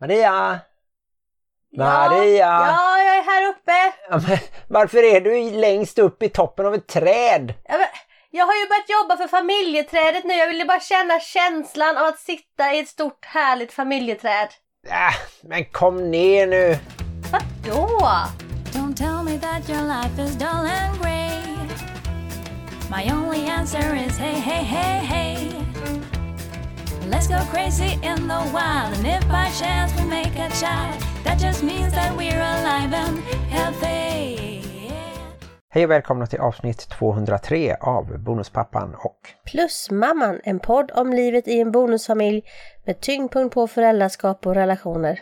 Maria! Maria! Ja, jag är här uppe. Ja, men varför är du längst upp i toppen av ett träd? Ja, men, jag har ju börjat jobba för familjeträdet nu. Jag ville bara känna känslan av att sitta i ett stort härligt familjeträd. Äh, men kom ner nu! Vadå? Don't tell me that your life is dull and grey. My only answer is hey, hey, hey, hey. Let's go crazy in the wild, and if by chance we make a child, that just means that we're alive and healthy. Hej och välkomna till avsnitt 203 av Bonuspappan och Plusmamman, en podd om livet i en bonusfamilj med tyngdpunkt på föräldraskap och relationer.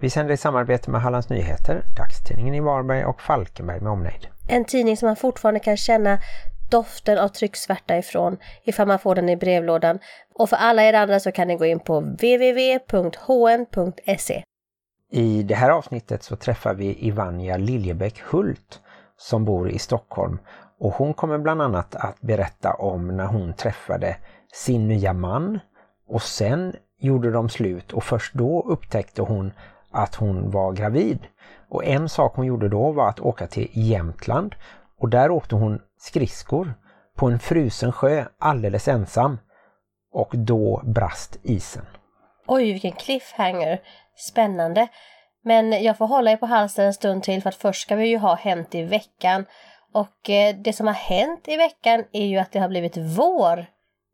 vi sänder i samarbete med Hallands Nyheter, dagstidningen i Varberg och Falkenberg med omnejd. En tidning som man fortfarande kan känna doften av trycksvärta ifrån ifall man får den i brevlådan. Och för alla er andra så kan ni gå in på www.hn.se. I det här avsnittet så träffar vi Ivanja Liljebäck Hult som bor i Stockholm och hon kommer bland annat att berätta om när hon träffade sin nya man och sen gjorde de slut och först då upptäckte hon att hon var gravid. Och en sak hon gjorde då var att åka till Jämtland och där åkte hon skridskor på en frusen sjö alldeles ensam och då brast isen. Oj, vilken cliffhanger! Spännande! Men jag får hålla er på halsen en stund till för att först ska vi ju ha Hänt i veckan. Och eh, det som har hänt i veckan är ju att det har blivit vår.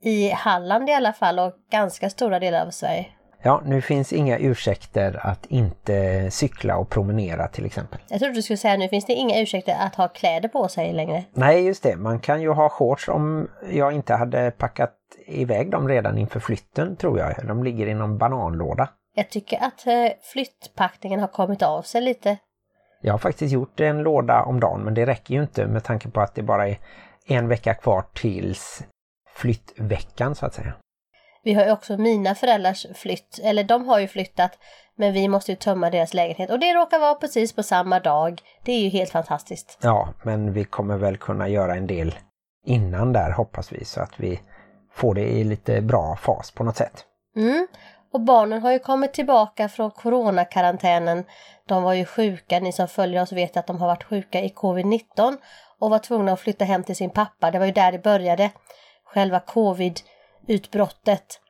I Halland i alla fall och ganska stora delar av Sverige. Ja, nu finns inga ursäkter att inte cykla och promenera till exempel. Jag trodde du skulle säga nu finns det inga ursäkter att ha kläder på sig längre. Nej, just det. Man kan ju ha shorts om jag inte hade packat iväg dem redan inför flytten tror jag. De ligger i någon bananlåda. Jag tycker att eh, flyttpackningen har kommit av sig lite. Jag har faktiskt gjort en låda om dagen men det räcker ju inte med tanke på att det bara är en vecka kvar tills flyttveckan så att säga. Vi har ju också mina föräldrars flytt, eller de har ju flyttat, men vi måste ju tömma deras lägenhet och det råkar vara precis på samma dag. Det är ju helt fantastiskt. Ja, men vi kommer väl kunna göra en del innan där hoppas vi så att vi får det i lite bra fas på något sätt. Mm. Och barnen har ju kommit tillbaka från coronakarantänen. De var ju sjuka, ni som följer oss vet att de har varit sjuka i covid-19 och var tvungna att flytta hem till sin pappa. Det var ju där det började, själva covid-utbrottet.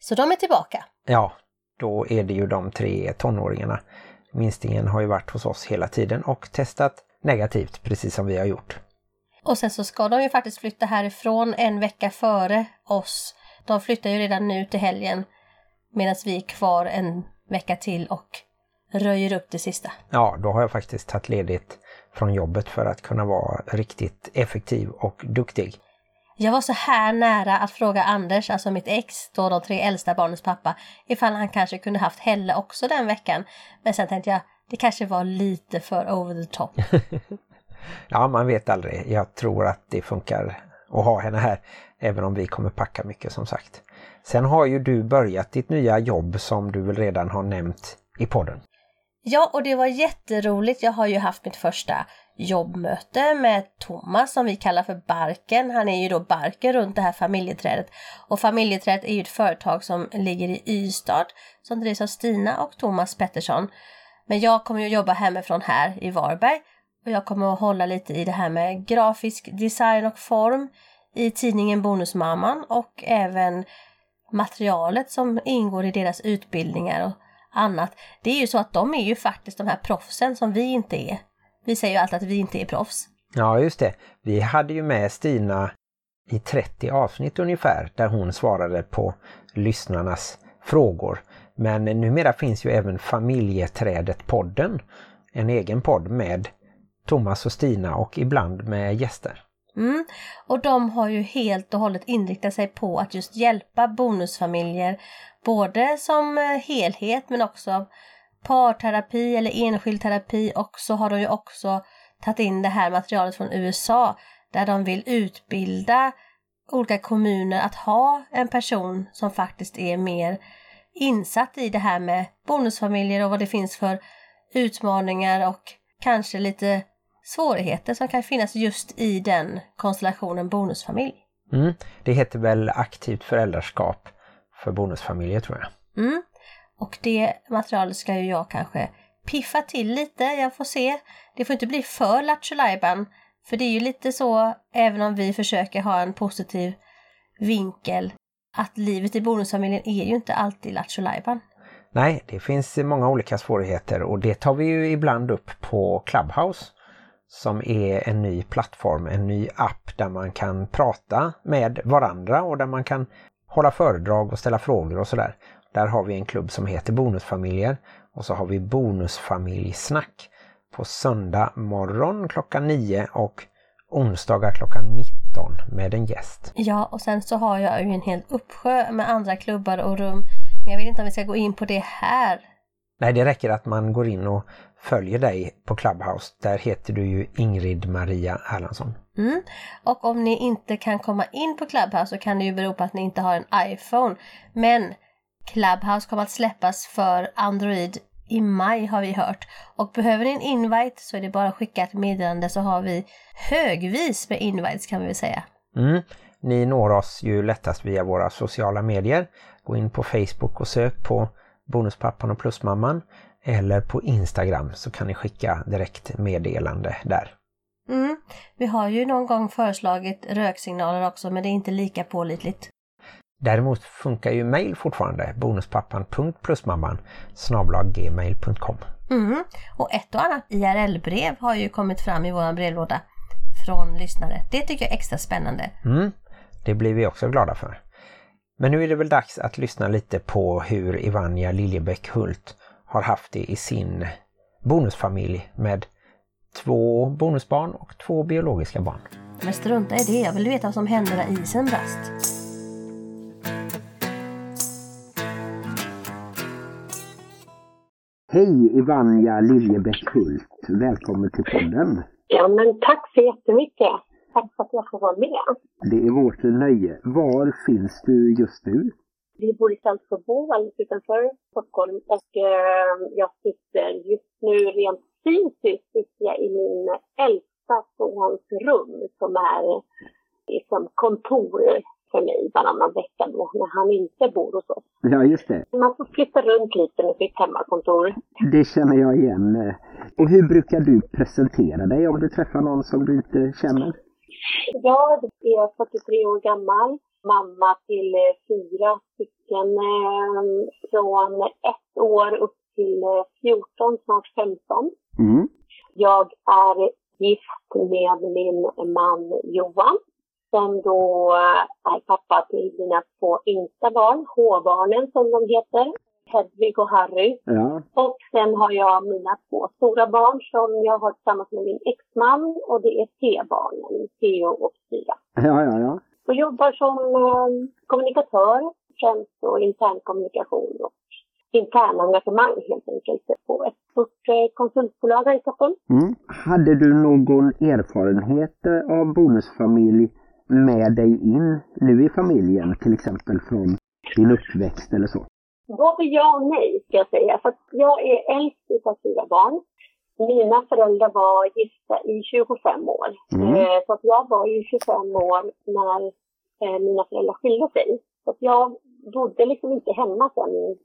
Så de är tillbaka. Ja, då är det ju de tre tonåringarna. Minstingen har ju varit hos oss hela tiden och testat negativt precis som vi har gjort. Och sen så ska de ju faktiskt flytta härifrån en vecka före oss. De flyttar ju redan nu till helgen medan vi är kvar en vecka till och röjer upp det sista. Ja, då har jag faktiskt tagit ledigt från jobbet för att kunna vara riktigt effektiv och duktig. Jag var så här nära att fråga Anders, alltså mitt ex, då de tre äldsta barnens pappa, ifall han kanske kunde haft Helle också den veckan. Men sen tänkte jag, det kanske var lite för over the top. Ja, man vet aldrig. Jag tror att det funkar att ha henne här, även om vi kommer packa mycket som sagt. Sen har ju du börjat ditt nya jobb som du väl redan har nämnt i podden. Ja, och det var jätteroligt. Jag har ju haft mitt första jobbmöte med Thomas som vi kallar för Barken. Han är ju då Barken runt det här familjeträdet. Och familjeträdet är ju ett företag som ligger i Ystad som drivs av Stina och Thomas Pettersson. Men jag kommer ju jobba hemifrån här i Varberg och jag kommer att hålla lite i det här med grafisk design och form i tidningen Bonusmamman och även materialet som ingår i deras utbildningar och annat. Det är ju så att de är ju faktiskt de här proffsen som vi inte är. Vi säger ju alltid att vi inte är proffs. Ja, just det. Vi hade ju med Stina i 30 avsnitt ungefär där hon svarade på lyssnarnas frågor. Men numera finns ju även Familjeträdet-podden, en egen podd med Thomas och Stina och ibland med gäster. Mm. Och de har ju helt och hållet inriktat sig på att just hjälpa bonusfamiljer, både som helhet men också parterapi eller enskild terapi och så har de ju också tagit in det här materialet från USA där de vill utbilda olika kommuner att ha en person som faktiskt är mer insatt i det här med bonusfamiljer och vad det finns för utmaningar och kanske lite svårigheter som kan finnas just i den konstellationen bonusfamilj. Mm. Det heter väl aktivt föräldraskap för bonusfamiljer tror jag. Mm. Och det materialet ska ju jag kanske piffa till lite, jag får se. Det får inte bli för lattjo för det är ju lite så, även om vi försöker ha en positiv vinkel, att livet i bonusfamiljen är ju inte alltid lattjo Nej, det finns många olika svårigheter och det tar vi ju ibland upp på Clubhouse som är en ny plattform, en ny app där man kan prata med varandra och där man kan hålla föredrag och ställa frågor och sådär. Där har vi en klubb som heter Bonusfamiljer och så har vi Bonusfamiljsnack på söndag morgon klockan 9 och onsdagar klockan 19 med en gäst. Ja, och sen så har jag ju en hel uppsjö med andra klubbar och rum. Men jag vet inte om vi ska gå in på det här. Nej, det räcker att man går in och följer dig på Clubhouse. Där heter du ju Ingrid Maria Erlandsson. Mm. Och om ni inte kan komma in på Clubhouse så kan det ju bero på att ni inte har en iPhone. Men Clubhouse kommer att släppas för Android i maj har vi hört. Och behöver ni en invite så är det bara att skicka ett meddelande så har vi högvis med invites kan vi väl säga. Mm. Ni når oss ju lättast via våra sociala medier. Gå in på Facebook och sök på Bonuspappan och Plusmamman eller på Instagram så kan ni skicka direkt meddelande där. Mm. Vi har ju någon gång föreslagit röksignaler också men det är inte lika pålitligt. Däremot funkar ju mail fortfarande, bonuspappan.plusmamman gmail.com mm. Och ett och annat IRL-brev har ju kommit fram i vår brevlåda från lyssnare. Det tycker jag är extra spännande. Mm. Det blir vi också glada för. Men nu är det väl dags att lyssna lite på hur Ivanja Liljebäck Hult har haft det i sin bonusfamilj med två bonusbarn och två biologiska barn. Men strunta i det, jag vill veta vad som hände när isen brast. Hej Ivanja Liljebäck Hult, välkommen till podden. Ja men tack så jättemycket. Tack för att jag får vara med. Det är vårt nöje. Var finns du just nu? Vi bor i Saltsjöbo, alldeles utanför Stockholm. Och eh, jag sitter just nu rent fysiskt sitter jag i min äldsta sons rum som är liksom kontor för mig varannan vecka då när han inte bor hos oss. Ja, just det. Man får flytta runt lite med sitt hemmakontor. Det känner jag igen. Och hur brukar du presentera dig om du träffar någon som du inte känner? Jag är 43 år gammal, mamma till eh, fyra stycken eh, från ett år upp till 14, eh, snart 15. Mm. Jag är gift med min man Johan som då är pappa till mina två yngsta barn, H-barnen som de heter. Hedvig och Harry. Ja. Och sen har jag mina två stora barn som jag har tillsammans med min exman och det är T-barnen, Theo och Tyra. Ja, ja, ja. Och jobbar som eh, kommunikatör, främst och intern kommunikation och interna engagemang helt enkelt på ett stort eh, konsultbolag här i Stockholm. Mm. Hade du någon erfarenhet eh, av bonusfamilj med dig in nu i familjen, till exempel från din uppväxt eller så? Både ja och nej, ska jag säga. För jag är äldst av fyra barn. Mina föräldrar var gifta i 25 år. Mm. Eh, så att jag var ju 25 år när eh, mina föräldrar skilde sig. Så att jag bodde liksom inte hemma sen,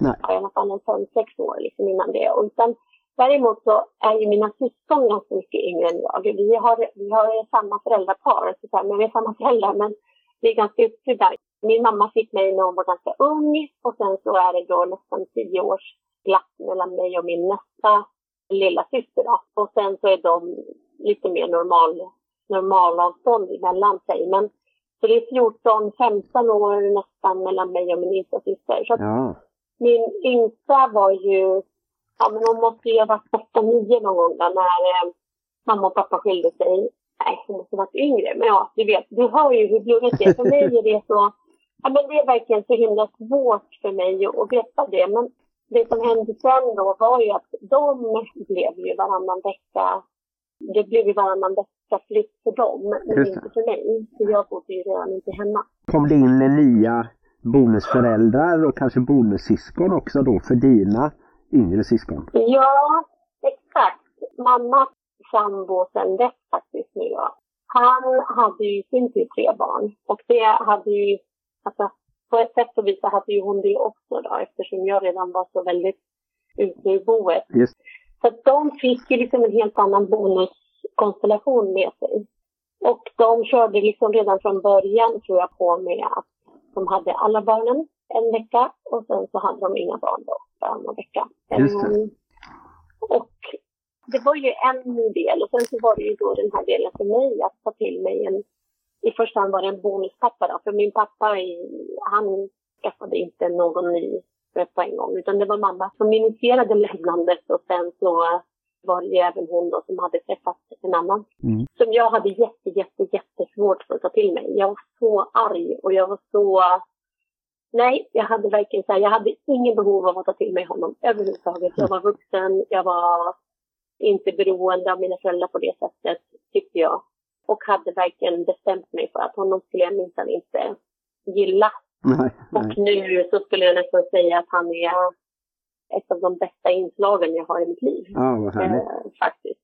Nej. i alla fall en fem, sex år liksom innan det. Och utan, däremot så är ju mina syskon ganska mycket yngre än jag. Vi har, vi har samma föräldrapar, så men vi är samma föräldrar, men vi är ganska utspridda. Min mamma fick mig när hon var ganska ung och sen så är det då nästan tio års glapp mellan mig och min nästa lilla syster då. Och sen så är de lite mer normal, normalavstånd emellan sig. Men så det är 14-15 år nästan mellan mig och min yngsta syster. Så ja. Min yngsta var ju, ja men hon måste ju ha varit 8-9 någon gång där när eh, mamma och pappa skilde sig. Nej, hon måste ha varit yngre. Men ja, du vet, du hör ju hur blodigt det är. För mig är det så Ja, men det är verkligen så himla svårt för mig att veta det. Men det som hände sen då var ju att de blev ju varannan vecka. Det blev ju varannan vecka flytt för dem, men inte för mig. För jag bodde ju redan inte hemma. Kom det in nya bonusföräldrar och kanske bonussyskon också då för dina yngre syskon? Ja, exakt. Mamma sambo sen dess faktiskt nu Han hade ju sin tur tre barn och det hade ju Alltså, på ett sätt och vis hade ju hon det också då eftersom jag redan var så väldigt ute ur boet. Just. Så att de fick ju liksom en helt annan bonuskonstellation med sig. Och de körde liksom redan från början tror jag på med att de hade alla barnen en vecka och sen så hade de inga barn då varannan vecka. Just det. Ehm, och det var ju en del och sen så var det ju då den här delen för mig att ta till mig en i första hand var det en bonuspappa då, för min pappa i- han skaffade inte någon ny på en gång utan det var mamma som initierade lämnandet och sen så var det även hon då som hade träffat en annan Mm. som jag hade jätte, jätte, jättesvårt för att ta till mig. Jag var så arg och jag var så... Nej, jag hade verkligen så här, jag hade ingen behov av att ta till mig honom överhuvudtaget. Jag var vuxen, jag var inte beroende av mina föräldrar på det sättet, tyckte jag. Och hade verkligen bestämt mig för att honom skulle jag minsann inte gilla. Nej, Och nej. nu så skulle jag nästan säga att han är ett av de bästa inslagen jag har i mitt liv. Ja, vad härligt. Eh, faktiskt.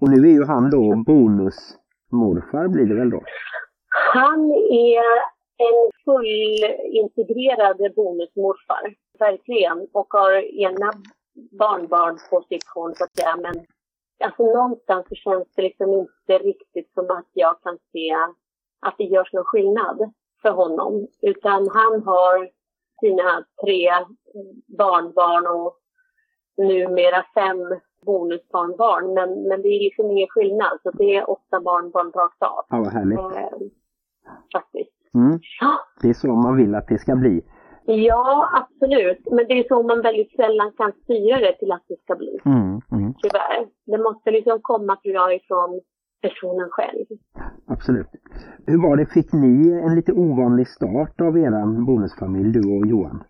Och nu är ju han då bonusmorfar blir det väl då? Han är en fullintegrerad bonusmorfar, verkligen. Och har ena barnbarn på sitt håll, så att säga. Men alltså, någonstans så känns det liksom inte riktigt som att jag kan se att det görs någon skillnad för honom. Utan han har sina tre barnbarn och numera fem bonusbarnbarn. Men, men det är liksom ingen skillnad. Så det är åtta barnbarn rakt av. Ja, vad härligt. Eh, faktiskt. Mm. Ja. Det är så man vill att det ska bli. ja, absolut. Men det är så man väldigt sällan kan styra det till att det ska bli. Mm, mm, Tyvärr. Det måste liksom komma, tror jag, ifrån personen själv. absolut. Hur var det, fick ni en lite ovanlig start av eran bonusfamilj, du och Johan?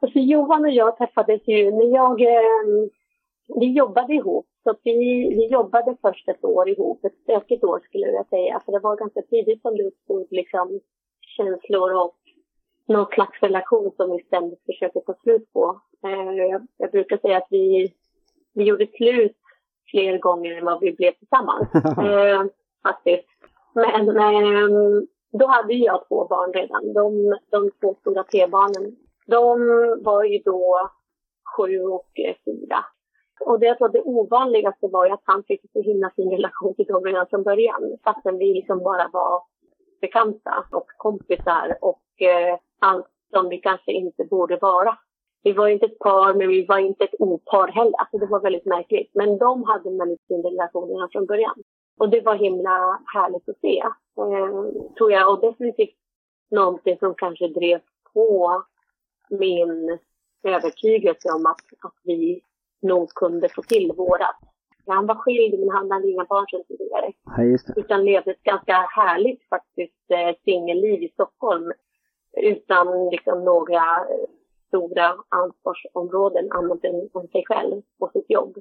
Alltså Johan och jag träffades ju när jag... Eh, vi jobbade ihop. Så vi, vi jobbade först ett år ihop. Ett stökigt år skulle jag säga. För det var ganska tidigt som det uppstod liksom känslor och någon slags relation som vi ständigt försöker få slut på. Eh, jag, brukar säga att vi, vi gjorde slut fler gånger än vad vi blev tillsammans. eh, faktiskt. Men eh, då hade jag två barn redan. De, de två stora T-barnen. De var ju då sju och fyra. Och det jag tror det ovanligaste var ju att han fick så himla fin relation till dem redan från början. Fastän vi liksom bara var bekanta och kompisar och eh, allt som vi kanske inte borde vara. Vi var inte ett par, men vi var inte ett opar heller. Alltså det var väldigt märkligt. Men de hade en väldigt fin relation redan från början. Och det var himla härligt att se, eh, tror jag. Och definitivt någonting som kanske drev på min övertygelse om att, att vi nog kunde få till vårat. Han var skild men han hade inga barn sedan tidigare. Ja, just det. Utan levde ett ganska härligt faktiskt eh, singelliv i Stockholm. Utan liksom några eh, stora ansvarsområden annat än om sig själv och sitt jobb.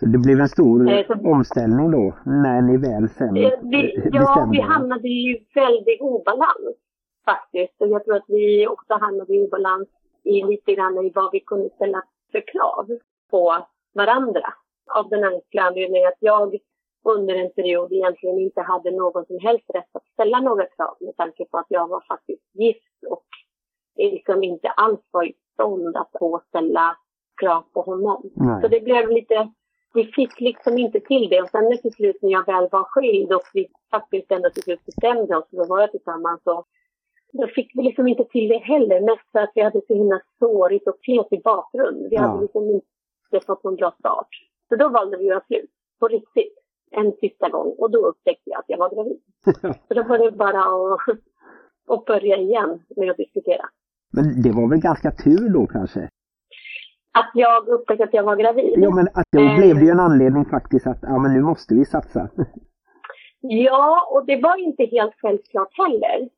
Så det blev en stor Eh, så- omställning då, när ni väl sen Eh, Vi, ja, vi hamnade i väldig obalans faktiskt. Och jag tror att vi också hamnade i obalans i lite grann i vad vi kunde ställa för krav på varandra. Av den enkla anledningen att jag under en period egentligen inte hade någon som helst rätt att ställa några krav med tanke på att jag var faktiskt gift och liksom inte alls var i stånd att få ställa krav på honom. Nej. Så det blev lite, vi fick liksom inte till det. Och sen till slut när jag väl var skild och vi faktiskt ändå till slut bestämde oss för att vara tillsammans så då fick vi liksom inte till det heller. Mest för att vi hade så himla sårigt och kletig bakgrund. Vi Ja. hade liksom inte fått någon bra start. Så då valde vi att göra slut. På riktigt. En sista gång. Och då upptäckte jag att jag var gravid. Så då var det bara att, att börja igen med att diskutera. Men det var väl ganska tur då kanske? Att jag upptäckte att jag var gravid. Ja, men att då Eh. blev det ju en anledning faktiskt att, ja men nu måste vi satsa. Ja, och det var inte helt självklart heller.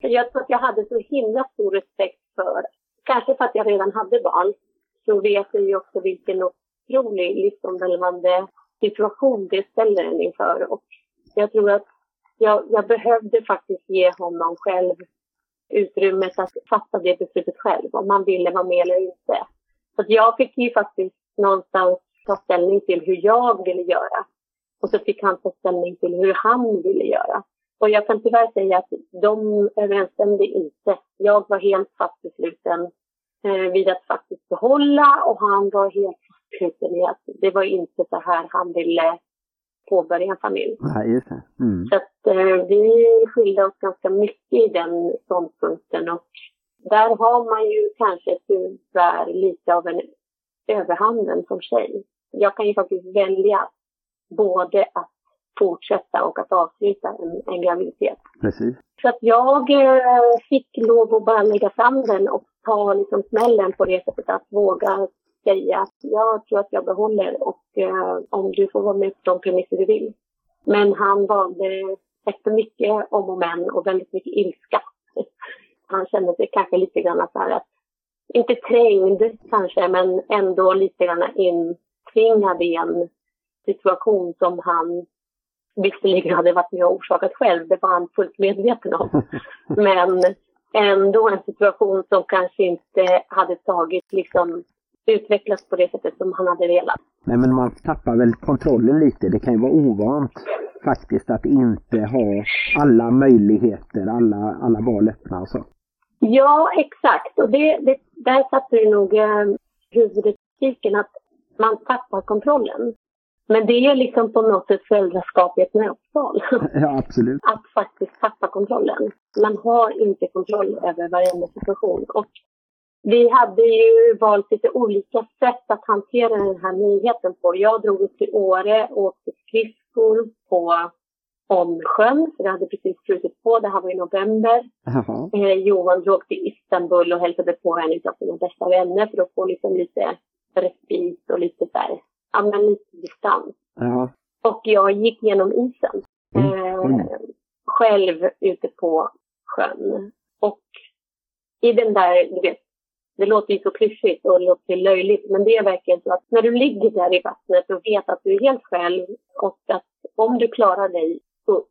För jag tror att jag hade så himla stor respekt för, kanske för att jag redan hade barn, så vet jag ju också vilken otrolig livsomvälvande situation det ställer en inför. Och jag tror att jag, jag behövde faktiskt ge honom själv utrymmet att fatta det beslutet själv, om han ville vara med eller inte. Så att jag fick ju faktiskt någonstans ta ställning till hur jag ville göra. Och så fick han ta ställning till hur han ville göra. Och jag kan tyvärr säga att de överensstämde inte. Jag var helt fast besluten eh, vid att faktiskt behålla och han var helt fast besluten i att det var inte så här han ville påbörja en familj. Nej, just det. Mm. Så att eh, vi skilde oss ganska mycket i den ståndpunkten och där har man ju kanske tyvärr lite av en överhanden som tjej. Jag kan ju faktiskt välja både att fortsätta och att avsluta en, en graviditet. Precis. Så att jag eh, fick lov att bara lägga fram den och ta liksom smällen på det sättet att våga säga att jag tror att jag behåller och eh, om du får vara med på de premisser du vill. Men han valde efter mycket om och men och väldigt mycket ilska. Han kände sig kanske lite grann så här att, inte trängd kanske, men ändå lite grann intvingad i en situation som han visserligen hade varit med och orsakat själv, det var han fullt medveten om. Men ändå en situation som kanske inte hade tagit liksom utvecklats på det sättet som han hade velat. Nej men man tappar väl kontrollen lite. Det kan ju vara ovant faktiskt att inte ha alla möjligheter, alla, alla val öppna och så. Ja, exakt. Och det, det, där satte du nog eh, huvudet i att man tappar kontrollen. Men det är liksom på något sätt föräldraskap i ett nötskal. Ja, absolut. att faktiskt tappa kontrollen. Man har inte kontroll över varenda situation. Och vi hade ju valt lite olika sätt att hantera den här nyheten på. Jag drog upp till Åre och åkte skridskor på Omsjön, för det hade precis frusit på. Det här var i november. Eh, Johan drog till Istanbul och hälsade på en av sina bästa vänner för att få liksom lite respit och lite så här, ja men lite distans. Ja. Och jag gick genom isen. Eh, Mm. själv ute på sjön. Och i den där, du vet, det låter ju så klyschigt och det låter löjligt, men det är verkligen så att när du ligger där i vattnet och vet att du är helt själv och att om du klarar dig upp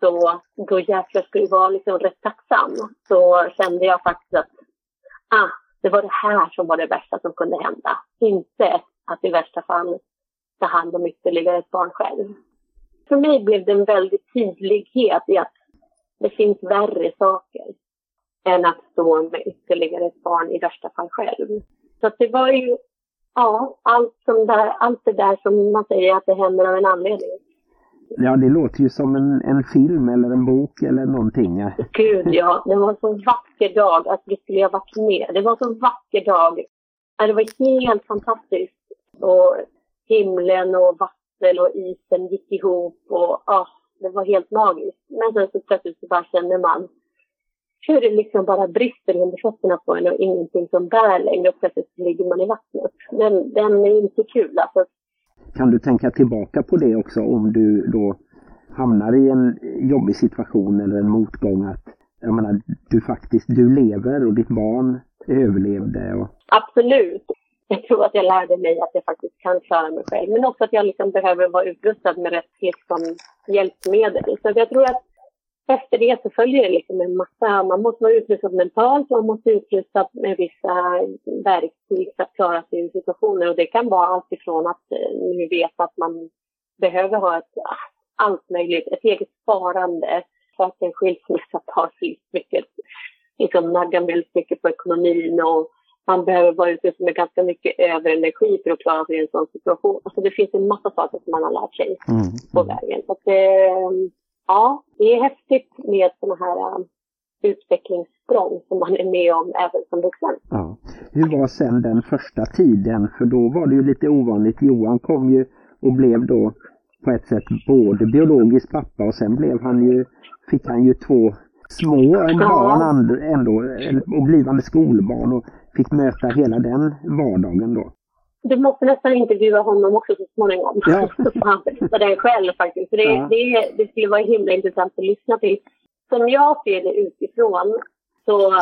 så då jäklar ska du vara liksom rätt tacksam. Så kände jag faktiskt att ah, det var det här som var det värsta som kunde hända. Inte att i värsta fall ta hand om ytterligare ett barn själv. För mig blev det en väldig tydlighet i att det finns värre saker än att stå med ytterligare ett barn i värsta fall själv. Så det var ju, ja, allt, som där, allt det där som man säger att det händer av en anledning. Ja, det låter ju som en, en film eller en bok eller någonting. Ja. Gud ja, det var en så vacker dag att vi skulle ha varit med. Det var en så vacker dag. Det var helt fantastiskt. Och himlen och vatten och isen gick ihop och ja, det var helt magiskt. Men sen så plötsligt så bara känner man hur det liksom bara brister under fötterna på en och ingenting som bär längre och plötsligt så ligger man i vattnet. Den, den är inte kul alltså. Kan du tänka tillbaka på det också om du då hamnar i en jobbig situation eller en motgång att jag menar, du faktiskt, du lever och ditt barn överlevde och Absolut. Jag tror att jag lärde mig att jag faktiskt kan klara mig själv. Men också att jag liksom behöver vara utrustad med rätt liksom, hjälpmedel. Så jag tror att efter det så följer det liksom en massa, man måste vara utrustad mentalt, man måste vara utrustad med vissa verktyg för att klara sig ur situationer. Och det kan vara allt ifrån att eh, nu vet att man behöver ha ett, ah, allt möjligt, ett eget sparande för att en skilsmässa tar så mycket, liksom naggar väldigt mycket på ekonomin och man behöver vara utrustad med ganska mycket överenergi för att klara sig i en sån situation. Alltså det finns en massa saker som man har lärt sig mm. på vägen. Så att, eh, ja, det är häftigt med sådana här eh, utvecklingssprång som man är med om även som vuxen. Ja. Hur var sen den första tiden? För då var det ju lite ovanligt. Johan kom ju och blev då på ett sätt både biologisk pappa och sen blev han ju, fick han ju två små barn ändå och blivande skolbarn och fick möta hela den vardagen då. Du måste nästan intervjua honom också så småningom. Ja. han berätta det själv faktiskt. Det, Ja. det, det skulle vara himla intressant att lyssna till. Som jag ser det utifrån så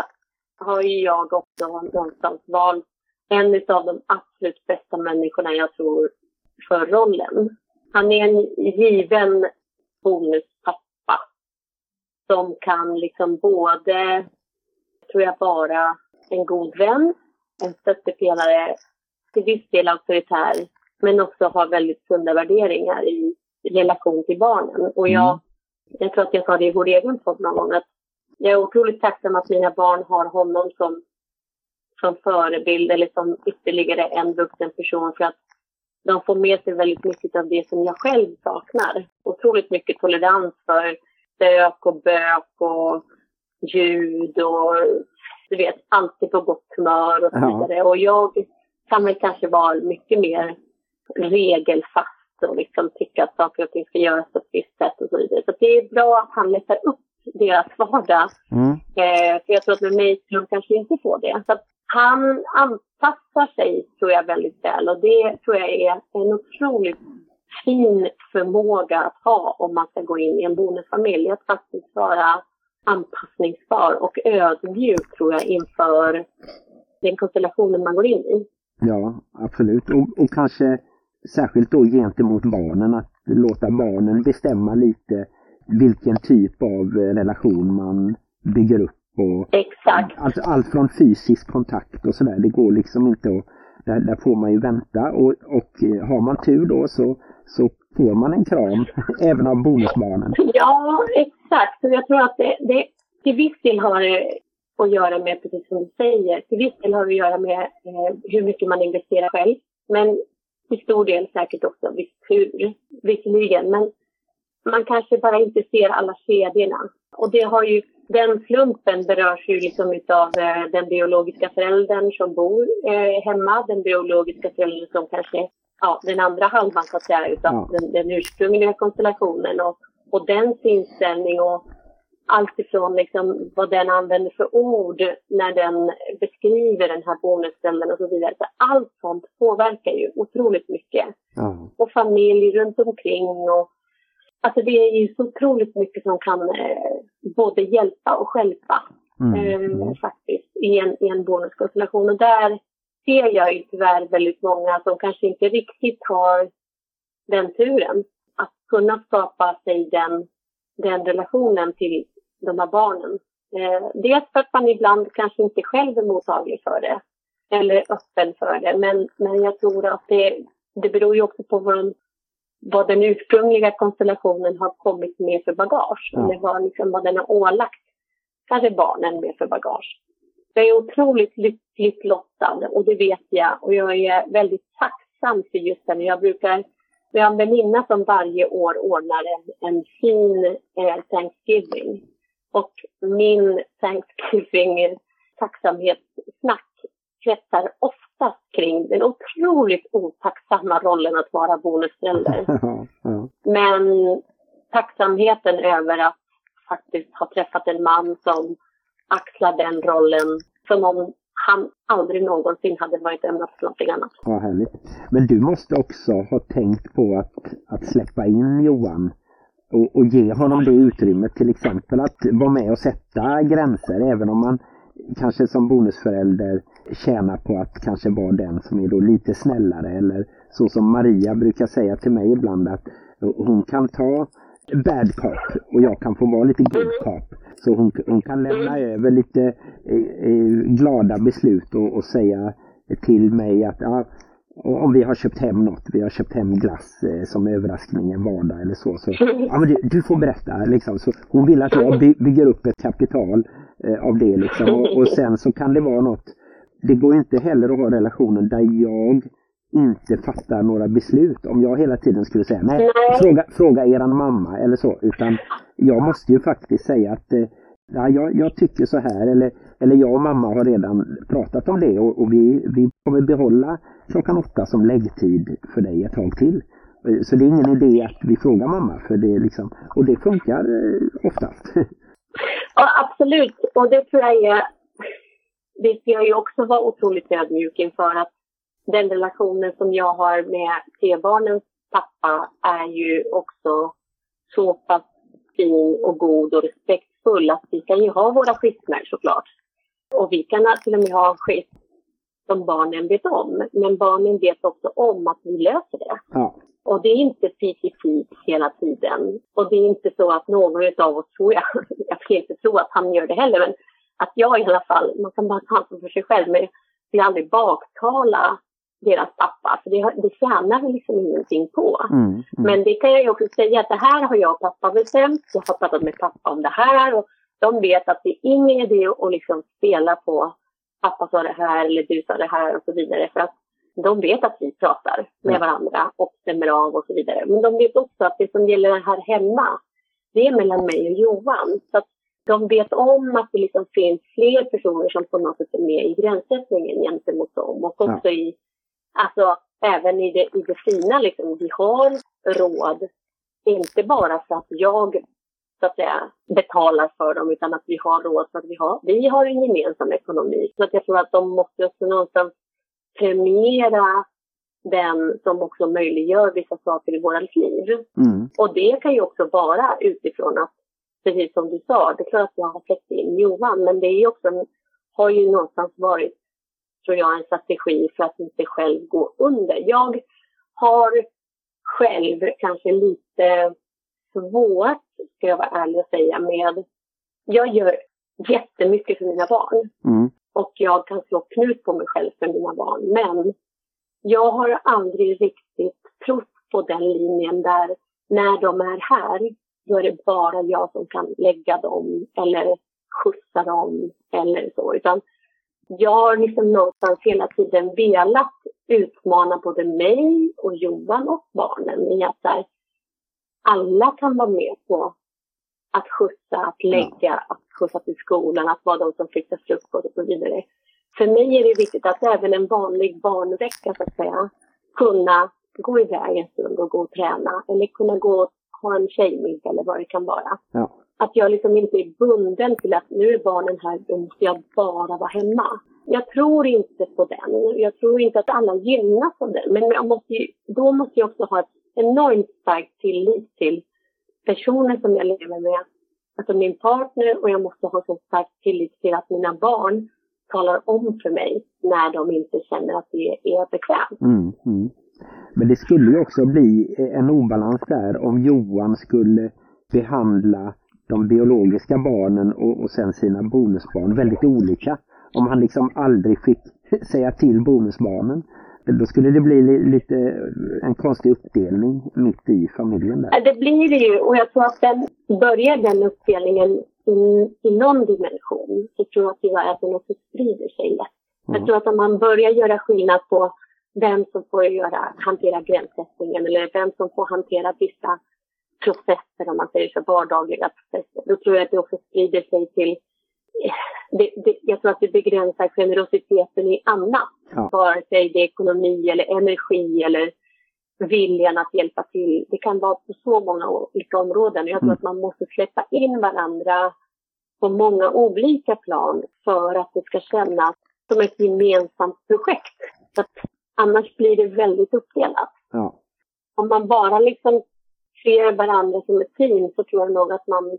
har ju jag också någonstans valt en av de absolut bästa människorna jag tror för rollen. Han är en given bonuspappa som kan liksom både, tror jag, vara en god vän, en stöttepelare, till viss del auktoritär, men också ha väldigt sunda värderingar i relation till barnen. Och jag jag tror att jag sa det i vår egen podd någon gång, att jag är otroligt tacksam att mina barn har honom som, som förebild eller som ytterligare en vuxen person för att de får med sig väldigt mycket av det som jag själv saknar. Otroligt mycket tolerans för stök och bök och ljud och du vet, alltid på gott humör och så vidare. Ja. Och jag kan väl kanske vara mycket mer regelfast och liksom tycka att saker och ting ska göras på ett visst sätt och så vidare. Så det är bra att han lättar upp deras vardag. Mm. Eh, för jag tror att med mig skulle de kanske inte få det. Så han anpassar sig, tror jag, väldigt väl. Och det tror jag är en otroligt fin förmåga att ha om man ska gå in i en bonusfamilj. Att faktiskt vara anpassningsbar och ödmjuk, tror jag, inför den konstellationen man går in i. Ja, absolut. Och, och kanske särskilt då gentemot barnen, att låta barnen bestämma lite vilken typ av relation man bygger upp. Och Exakt. Allt, allt från fysisk kontakt och sådär, det går liksom inte att där, där, får man ju vänta och, och har man tur då så, så får man en kram även av bonusbarnen. Ja, exakt. jag tror att det, det till viss del har det att göra med, precis som du säger, till viss del har det att göra med eh, hur mycket man investerar själv. Men till stor del säkert också viss tur, visserligen. Men man kanske bara inte ser alla kedjorna. Och det har ju, den slumpen berörs ju liksom utav eh, den biologiska föräldern som bor eh, hemma, den biologiska föräldern som kanske, ja, den andra halvan så att säga utav ja. den, den ursprungliga konstellationen och, och dens inställning och allt ifrån liksom vad den använder för ord när den beskriver den här bonusställen och så vidare. Så allt sånt påverkar ju otroligt mycket. Mm. Och familj runt omkring och Alltså det är ju så otroligt mycket som kan eh, både hjälpa och skälpa mm. eh, faktiskt i en, i en bonuskonstellation. Och där ser jag ju tyvärr väldigt många som kanske inte riktigt har den turen att kunna skapa sig den, den relationen till de här barnen. Eh, dels för att man ibland kanske inte själv är mottaglig för det eller öppen för det. Men, men jag tror att det, det beror ju också på vår vad den ursprungliga konstellationen har kommit med för bagage. Ja. Eller vad, liksom, vad den har ålagt kanske barnen med för bagage. Jag är otroligt lyckligt lottad och det vet jag. Och jag är väldigt tacksam för just det. Jag brukar, vi har en väninna som varje år ordnar en, en fin eh, Thanksgiving. Och min Thanksgiving tacksamhetssnack kretsar oftast kring den otroligt otacksamma rollen att vara bonusförälder. Men tacksamheten över att faktiskt ha träffat en man som axlar den rollen som om han aldrig någonsin hade varit ämnad för någonting annat. Ja, härligt. Men du måste också ha tänkt på att, att släppa in Johan och, och ge honom det utrymmet till exempel att vara med och sätta gränser även om man kanske som bonusförälder tjänar på att kanske vara den som är då lite snällare eller så som Maria brukar säga till mig ibland att hon kan ta bad cop och jag kan få vara lite good cop. Så hon, hon kan lämna över lite eh, eh, glada beslut och, och, säga till mig att ja, om vi har köpt hem något, vi har köpt hem glass eh, som överraskning en vardag eller så. så ja, men du, du får berätta liksom. Så hon vill att jag by, bygger upp ett kapital eh, av det liksom. Och, och, sen så kan det vara något, det går inte heller att ha relationer där jag inte fattar några beslut. Om jag hela tiden skulle säga nej, fråga, fråga eran mamma eller så. Utan jag måste ju faktiskt säga att eh, ja, jag, jag, tycker så här eller, eller jag och mamma har redan pratat om det och, och vi, vi kommer behålla klockan åtta som läggtid för dig ett tag till. Så det är ingen idé att vi frågar mamma för det liksom, och det funkar eh, oftast. Ja, absolut. Och det tror jag är, det ska jag ju också vara otroligt ödmjuk inför att den relationen som jag har med T-barnens pappa är ju också så pass fin och god och respektfull att vi kan ju ha våra skilsmässor såklart. Och vi kan till och med ha skit som barnen vet om. Men barnen vet också om att vi löser det. Ja. Och det är inte fifty hela tiden. Och det är inte så att någon av oss, tror jag, jag ska inte tro att han gör det heller, men att jag i alla fall, man kan bara ta ansvar för sig själv, men jag vill aldrig baktala deras pappa. För det, det tjänar vi liksom ingenting på. Mm, mm. Men det kan jag ju också säga att det här har jag och pappa bestämt. Jag har pratat med pappa om det här och de vet att det är ingen idé att liksom spela på pappa sa det här eller du sa det här och så vidare. För att de vet att vi pratar med Ja. varandra och stämmer av och så vidare. Men de vet också att det som gäller här hemma, det är mellan mig och Johan. Så att de vet om att det liksom finns fler personer som på något sätt är med i gränssättningen gentemot dem. Och också i, alltså även i det, i det fina liksom, vi har råd. Inte bara för att jag så att säga betalar för dem utan att vi har råd för att vi har, vi har en gemensam ekonomi. Så att jag tror att de måste också någonstans premiera den som också möjliggör vissa saker i våra liv. Mm. Och det kan ju också vara utifrån att, precis som du sa, det är klart att jag har släppt in Johan, men det är också, har ju någonstans varit, tror jag, en strategi för att inte själv gå under. Jag har själv kanske lite svårt, ska jag vara ärlig och säga, med, jag gör jättemycket för mina barn Mm. och jag kan slå knut på mig själv för mina barn. Men jag har aldrig riktigt trott på den linjen där när de är här, då är det bara jag som kan lägga dem eller skjutsa dem eller så. Utan jag har liksom någonstans hela tiden velat utmana både mig och Johan och barnen i att här, alla kan vara med på att skjutsa, att lägga, att skjutsa till skolan, att vara de som fixar frukost och så vidare. För mig är det viktigt att även en vanlig barnvecka, så att säga, kunna gå iväg en stund och gå och träna. Eller kunna gå och ha en tjejmiddag eller vad det kan vara. Ja. Att jag liksom inte är bunden till att nu är barnen här, då måste jag bara vara hemma. Jag tror inte på den. Jag tror inte att alla gynnas av den. Men jag måste ju, då måste jag också ha ett enormt starkt tillit till personen som jag lever med. Alltså min partner och jag måste ha så stark tillit till att mina barn talar om för mig när de inte känner att det är bekvämt. Mm, mm. Men det skulle ju också bli en obalans där om Johan skulle behandla de biologiska barnen och, och sen sina bonusbarn väldigt olika. Om han liksom aldrig fick säga till bonusbarnen. Då skulle det bli li- lite en konstig uppdelning mitt i familjen där. Ja, Det blir det ju och jag tror att den börjar den uppdelningen i, i någon dimension så tror jag tyvärr att den också sprider sig lätt. Jag Mm. tror att om man börjar göra skillnad på vem som får göra, hantera gränssättningen eller vem som får hantera vissa processer, om man säger så, vardagliga processer, då tror jag att det också sprider sig till eh, det, det, jag tror att det begränsar generositeten i annat. Ja. Vare sig det är ekonomi eller energi eller viljan att hjälpa till. Det kan vara på så många olika områden. Jag tror Mm. att man måste släppa in varandra på många olika plan för att det ska kännas som ett gemensamt projekt. Så att annars blir det väldigt uppdelat. Ja. Om man bara liksom ser varandra som ett team så tror jag nog att man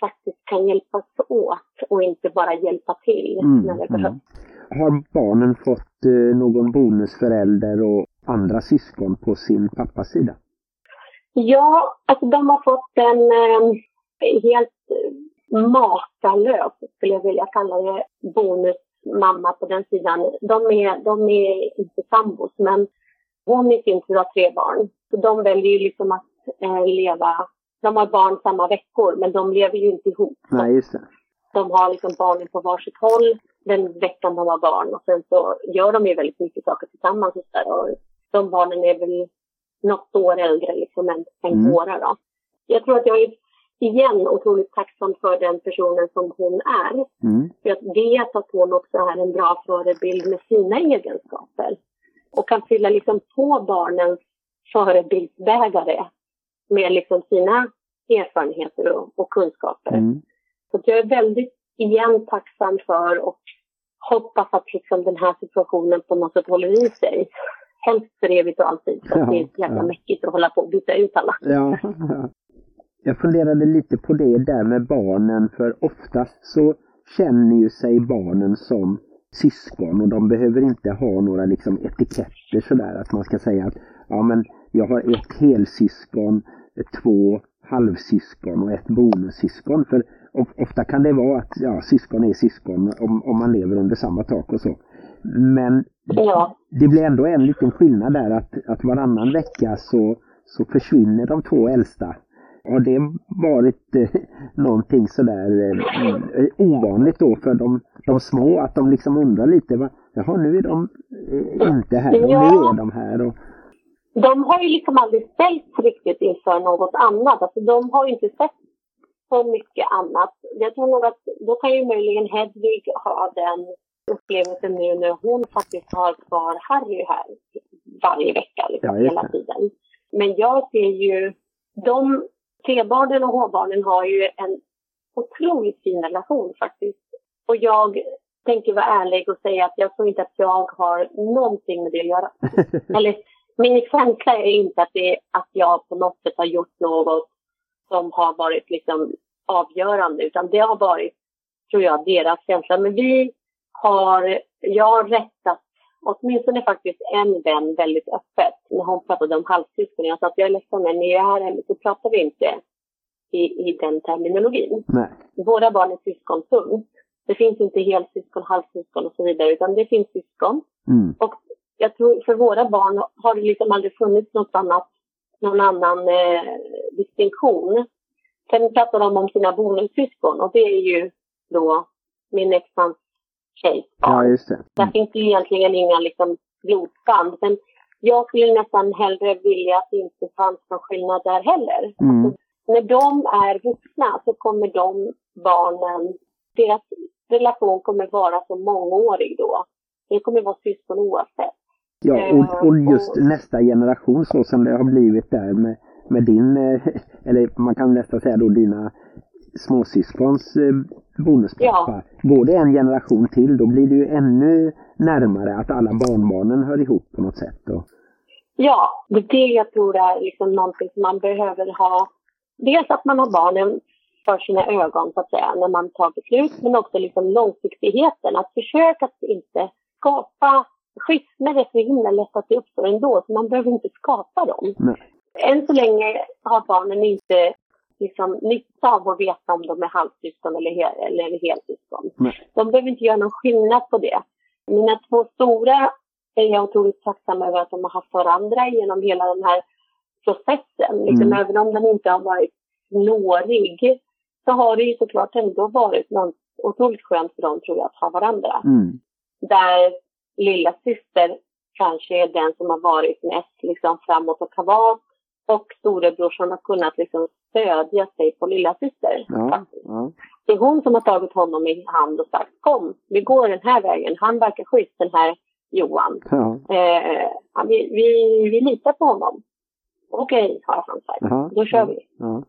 faktiskt kan hjälpas åt och inte bara hjälpa till Mm, när det mm. behövs. Har barnen fått eh, någon bonusförälder och andra syskon på sin pappas sida? Ja, alltså de har fått en eh, helt makalös, skulle jag vilja kalla det, bonusmamma på den sidan. De är, de är inte sambos, men hon i sin tur har tre barn. Så de väljer ju liksom att eh, leva, de har barn samma veckor, men de lever ju inte ihop. Nej, just det. De har liksom barnen på varsitt håll den veckan de har barn och sen så gör de ju väldigt mycket saker tillsammans och, så där. och de barnen är väl något år äldre liksom än, än Mm. våra då. Jag tror att jag är igen otroligt tacksam för den personen som hon är. Mm. För jag vet att hon också är en bra förebild med sina egenskaper. Och kan fylla liksom på barnens förebildsbägare med liksom sina erfarenheter och, och kunskaper. Mm. Så jag är väldigt igen tacksam för och hoppas att liksom den här situationen på något sätt håller i sig. Helst för evigt och alltid. Så att det är Ja, jävla ja. mäckigt att hålla på och byta ut alla. Ja, ja. Jag funderade lite på det där med barnen för oftast så känner ju sig barnen som syskon och de behöver inte ha några liksom etiketter sådär att man ska säga att ja men jag har ett helsyskon, två halvsyskon och ett bonussyskon. För of- ofta kan det vara att ja, syskon är syskon om, om man lever under samma tak och så. Men Ja. det blir ändå en liten skillnad där att, att varannan vecka så, så försvinner de två äldsta. Har det varit eh, någonting sådär eh, ovanligt då för de, de små att de liksom undrar lite, va, jaha nu är de eh, inte här och nu är de här. Och, De har ju liksom aldrig ställts riktigt inför något annat. Alltså de har ju inte sett så mycket annat. Jag tror nog att då kan ju möjligen Hedvig ha den upplevelsen nu när hon faktiskt har kvar Harry här varje vecka, liksom, Ja, hela tiden. Men jag ser ju, de T-barnen och H-barnen har ju en otroligt fin relation faktiskt. Och jag tänker vara ärlig och säga att jag tror inte att jag har någonting med det att göra. Eller min känsla är inte att, det, att jag på något sätt har gjort något som har varit liksom avgörande, utan det har varit, tror jag, deras känsla. Men vi har, jag har rättat åtminstone faktiskt en vän väldigt öppet när hon pratade om halvsyskon. Jag sa att jag är ledsen, men när jag är här hemma så pratar vi inte i, i den terminologin. nej. Våra barn är syskon, punkt. Det finns inte helsyskon, halvsyskon och så vidare, utan det finns syskon. Mm. Och jag tror för våra barn har det liksom aldrig funnits något annat, någon annan eh, distinktion. Sen pratar de om sina bonussyskon och det är ju då min exmans tjejs barn. Ja, just det. Där finns det ju egentligen inga liksom, blodband. Men jag skulle nästan hellre vilja att det inte fanns någon skillnad där heller. Mm. När de är vuxna så kommer de barnen, deras relation kommer vara så mångårig då. Det kommer vara syskon oavsett. Ja, och, och just nästa generation så som det har blivit där med, med din, eh, eller man kan nästan säga då dina småsyskons eh, bonuspappa. Går det en generation till då blir det ju ännu närmare att alla barnbarnen hör ihop på något sätt. Och, Ja, det är det jag tror är liksom någonting som man behöver ha. Dels att man har barnen för sina ögon så att säga när man tar beslut, men också liksom långsiktigheten. Att försöka att inte skapa skilsmässor förhindrar lätt att det uppstår ändå, så man behöver inte skapa dem. nej. Än så länge har barnen inte liksom nytta av att veta om de är halvsyskon eller, hel, eller helsyskon. De behöver inte göra någon skillnad på det. Mina två stora är jag otroligt tacksam över att de har haft varandra genom hela den här processen. Liksom, Mm. Även om den inte har varit snårig så har det ju såklart ändå varit något otroligt skönt för dem tror jag att ha varandra. Mm. Där lilla syster kanske är den som har varit mest liksom, framåt och kavat och storebror som har kunnat liksom, stödja sig på lilla syster. Ja, ja. Det är hon som har tagit honom i hand och sagt kom, vi går den här vägen. Han verkar schysst den här Johan. ja. Eh, vi, vi, vi litar på honom. Okej, har han sagt. Då kör vi.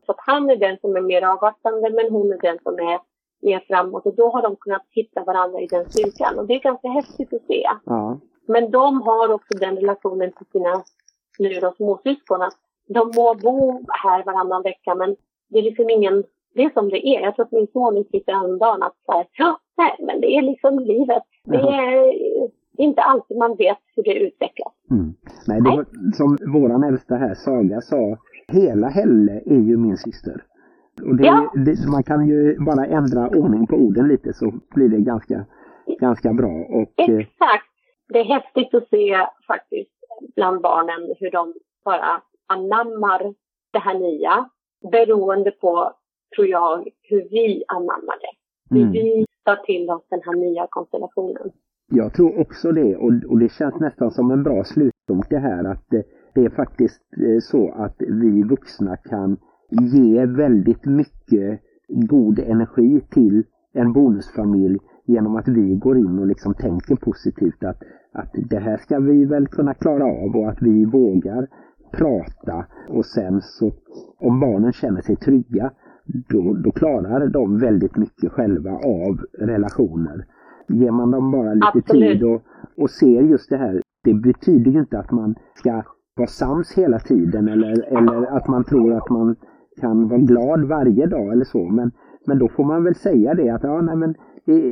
Så han är den som är mer avvaktande men hon är den som är mer framåt. Och då har de kunnat hitta varandra i den styrkan. Och det är ganska häftigt att se. Ja. Men de har också den relationen till sina nu då småsyskon. Att de må bo här varannan vecka men det är liksom ingen, det är som det är. Jag tror att min son uttryckte häromdagen att så här, ja, nej men det är liksom livet. Det är inte alltid man vet hur det utvecklas. Mm. Nej, det var, som våran äldsta här, Saga, sa, hela Helle är ju min syster. Och det, Ja. det, man kan ju bara ändra ordning på orden lite så blir det ganska, ganska bra. Och, eh, Exakt. Det är häftigt att se faktiskt bland barnen hur de bara anammar det här nya. Beroende på, tror jag, hur vi anammar det. Hur Mm. vi tar till oss den här nya konstellationen. Jag tror också det och, och det känns nästan som en bra slutpunkt det här att eh, det är faktiskt eh, så att vi vuxna kan ge väldigt mycket god energi till en bonusfamilj genom att vi går in och liksom tänker positivt att, att det här ska vi väl kunna klara av och att vi vågar prata och sen så om barnen känner sig trygga då, då klarar de väldigt mycket själva av relationer. Ger man dem bara lite Absolut. tid och, och ser just det här, det betyder ju inte att man ska vara sams hela tiden eller, eller att man tror att man kan vara glad varje dag eller så. Men, men då får man väl säga det att ja, nej, men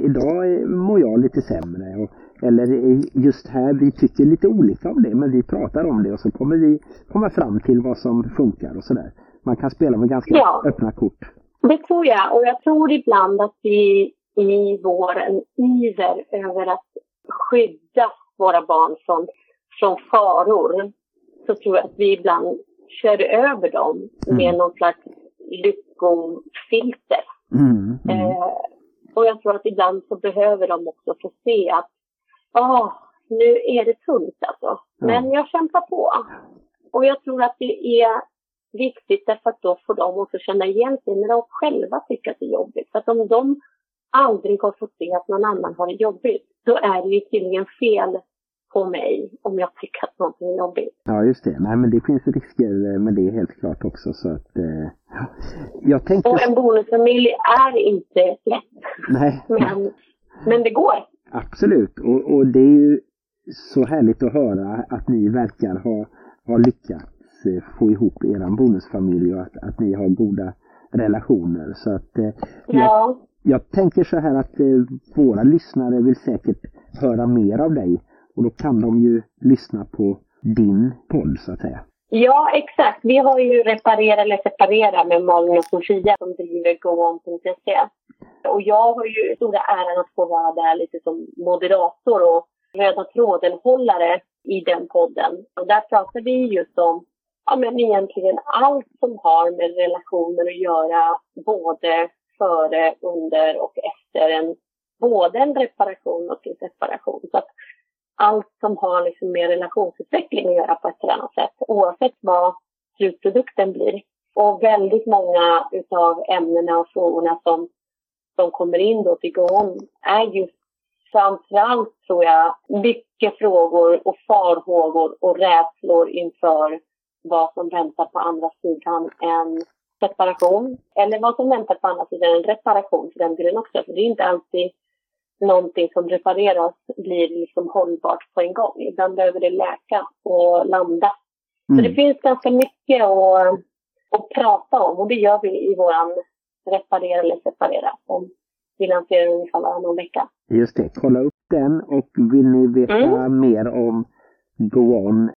idag mår jag lite sämre. Och, eller just här, vi tycker lite olika om det, men vi pratar om det och så kommer vi komma fram till vad som funkar och sådär. Man kan spela med ganska Ja. öppna kort. Det tror jag. Och jag tror ibland att vi i vår en iver över att skydda våra barn från, från faror så tror jag att vi ibland kör över dem med Mm. någon slags lyckofilter. Mm, mm. Eh, och jag tror att ibland så behöver de också få se att ah, nu är det tungt alltså. Men jag kämpar på. Och jag tror att det är viktigt därför att då får de också känna igen sig när de själva tycker att det är jobbigt. För att om de aldrig har fått se att någon annan har det jobbigt, då är det ju tydligen fel på mig om jag tycker att någonting är jobbigt. Ja, just det. Nej, men det finns risker med det helt klart också. Så att, eh, ja. jag tänkte... Och en bonusfamilj är inte lätt, Nej, men, men det går. absolut. Och, och det är ju så härligt att höra att ni verkar ha, ha lyckats eh, få ihop er bonusfamilj och att, att ni har goda relationer. Så att eh, jag, Ja. jag tänker så här att eh, våra lyssnare vill säkert höra mer av dig. Och då kan de ju lyssna på din podd så att säga. Ja, exakt. Vi har ju Reparera eller Separera med Malin och Sofia som driver goon.se. Och jag har ju stora äran att få vara där lite som moderator och röda tråden-hållare i den podden. Och där pratar vi just om ja, men egentligen allt som har med relationer att göra, både före, under och efter en, både en reparation och en separation. Så att allt som har liksom med relationsutveckling att göra på ett eller annat sätt, oavsett vad slutprodukten blir. Och väldigt många utav ämnena och frågorna som, som kommer in då till GON är just framförallt, tror jag, mycket frågor och farhågor och rädslor inför vad som väntar på andra sidan en separation. Eller vad som väntar på andra sidan en reparation för den delen också. För det är inte alltid någonting som repareras blir liksom hållbart på en gång. Ibland behöver det läka och landa. Så det Mm. finns ganska mycket att, att prata om och det gör vi i våran Reparera eller separera som vi lanserar ungefär varannan vecka. Just det, kolla upp den och vill ni veta Mm. mer om GoOn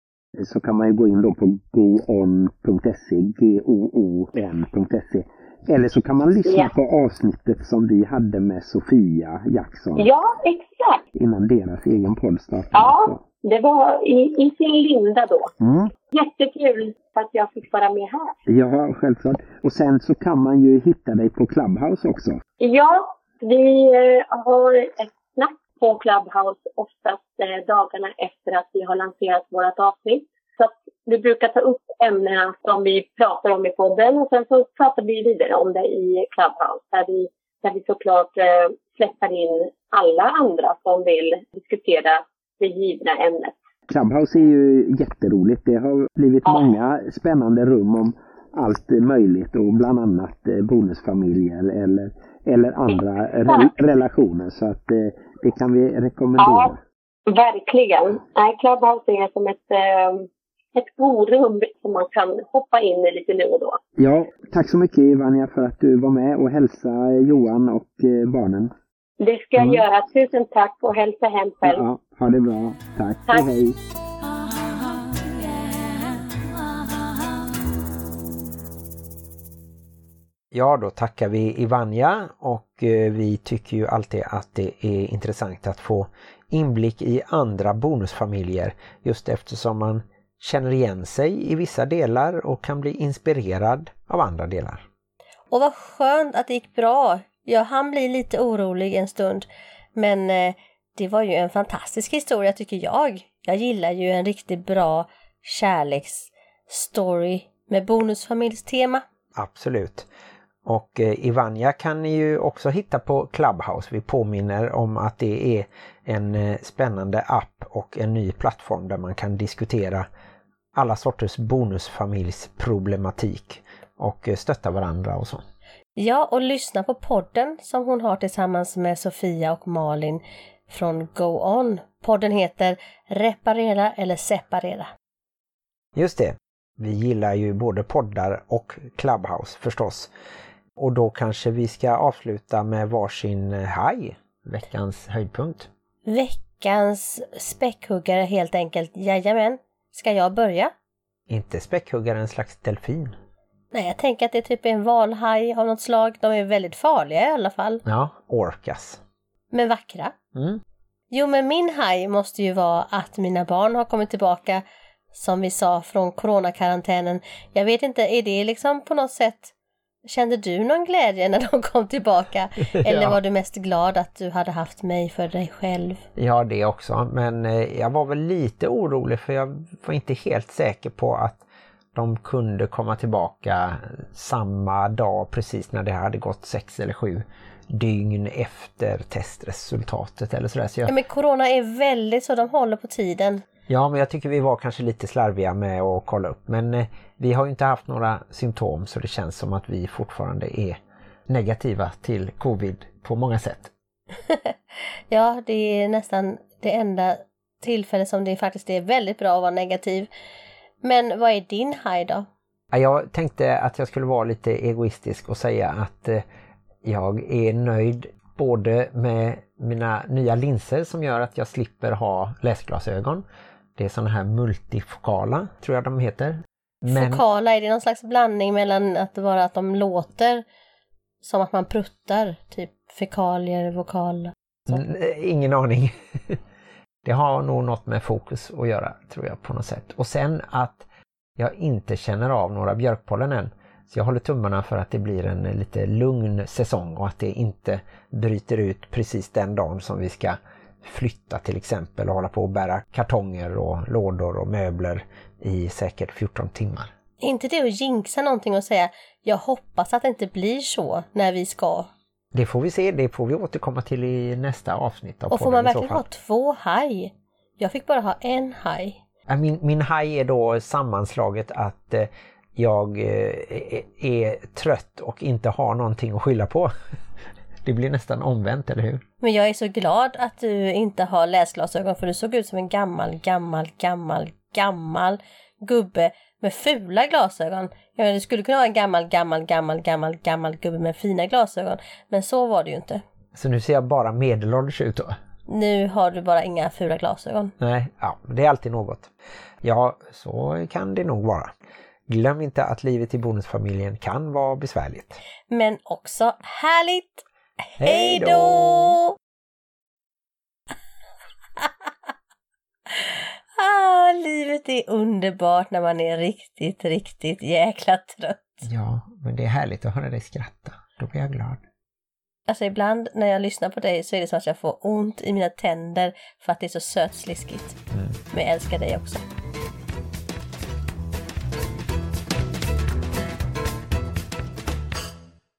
så kan man ju gå in då på goon.se, g-o-o-n.se. Eller så kan man lyssna Ja. på avsnittet som vi hade med Sofia Jackson Ja, exakt. innan deras egen podd startade. Ja, det var i, i sin linda då. Mm. Jättekul att jag fick vara med här. Ja, självklart. Och sen så kan man ju hitta dig på Clubhouse också. Ja, vi eh, har ett snack på Clubhouse oftast eh, dagarna efter att vi har lanserat vårt avsnitt. Så vi brukar ta upp ämnena som vi pratar om i podden och sen så pratar vi vidare om det i Clubhouse där vi, där vi såklart eh, släpper in alla andra som vill diskutera det givna ämnet. Clubhouse är ju jätteroligt. Det har blivit Ja. många spännande rum om allt möjligt och bland annat eh, bonusfamiljer eller, eller andra re relationer. Så att eh, det kan vi rekommendera. Ja. Verkligen. Clubhouse är som ett, eh, ett forum som man kan hoppa in i lite nu och då. Ja, tack så mycket Ivania för att du var med och hälsa Johan och eh, barnen. Det ska jag Mm. göra. Tusen tack och hälsa hem själv. Ja, ha det bra. Tack. Tack. Hej, hej. Ja, då tackar vi Ivanja och eh, vi tycker ju alltid att det är intressant att få inblick i andra bonusfamiljer just eftersom man känner igen sig i vissa delar och kan bli inspirerad av andra delar. Och vad skönt att det gick bra. Ja, han blir lite orolig en stund. Men eh, det var ju en fantastisk historia tycker jag. Jag gillar ju en riktigt bra kärleksstory med bonusfamiljstema. Absolut. Och eh, Ivanja kan ni ju också hitta på Clubhouse. Vi påminner om att det är en eh, spännande app och en ny plattform där man kan diskutera alla sorters bonusfamiljsproblematik och eh, stötta varandra och så. Ja, och lyssna på podden som hon har tillsammans med Sofia och Malin från Go On. Podden heter Reparera eller Separera. Just det. Vi gillar ju både poddar och Clubhouse förstås. Och då kanske vi ska avsluta med varsin eh, haj, veckans höjdpunkt. Veckans späckhuggare helt enkelt. Jajamän. Ska jag börja? Inte späckhuggare, en slags delfin. Nej, jag tänker att det är typ en valhaj av något slag. De är väldigt farliga i alla fall, Ja, orcas. men vackra. Mm. Jo, men min haj måste ju vara att mina barn har kommit tillbaka, som vi sa, från coronakarantänen. Jag vet inte, är det liksom på något sätt Kände du någon glädje när de kom tillbaka? Eller Ja. var du mest glad att du hade haft mig för dig själv? Ja, det också. Men eh, jag var väl lite orolig för jag var inte helt säker på att de kunde komma tillbaka samma dag precis när det hade gått sex eller sju dygn efter testresultatet eller sådär. Så jag, Ja, men corona är väldigt så, de håller på tiden. Ja, men jag tycker vi var kanske lite slarviga med att kolla upp. Men eh, vi har ju inte haft några symptom så det känns som att vi fortfarande är negativa till covid på många sätt. Ja, det är nästan det enda tillfälle som det faktiskt är väldigt bra att vara negativ. Men vad är din haj då? Ja, Jag tänkte att jag skulle vara lite egoistisk och säga att eh, jag är nöjd både med mina nya linser som gör att jag slipper ha läsglasögon. Det är sådana här multifokala, tror jag de heter. Men, Fokala, är det någon slags blandning mellan att vara att de låter som att man pruttar? Typ fekalier, vokal. Ingen aning. Det har nog något med fokus att göra tror jag på något sätt. Och sen att jag inte känner av några björkpollen än. Så jag håller tummarna för att det blir en lite lugn säsong och att det inte bryter ut precis den dagen som vi ska flytta till exempel och hålla på och bära kartonger och lådor och möbler i säkert 14 timmar. Är inte det att jinxa någonting och säga jag hoppas att det inte blir så när vi ska? Det får vi se, det får vi återkomma till i nästa avsnitt av Och får man verkligen ha två haj? Jag fick bara ha en haj. Min, min haj är då sammanslaget att eh, jag eh, är trött och inte har någonting att skylla på. Det blir nästan omvänt, eller hur? Men jag är så glad att du inte har läsglasögon för du såg ut som en gammal, gammal, gammal, gammal gubbe med fula glasögon. Jag menar, det skulle kunna vara en gammal, gammal, gammal, gammal, gammal gubbe med fina glasögon. Men så var det ju inte. Så nu ser jag bara medelålders ut då. Nu har du bara inga fula glasögon. Nej, ja, det är alltid något. Ja, så kan det nog vara. Glöm inte att livet i bonusfamiljen kan vara besvärligt. Men också härligt! Hej då! ah, livet är underbart när man är riktigt, riktigt jäkla trött. Ja, men det är härligt att höra dig skratta. Då blir jag glad. Alltså ibland när jag lyssnar på dig så är det som att jag får ont i mina tänder för att det är så sötsliskigt. Men jag älskar dig också.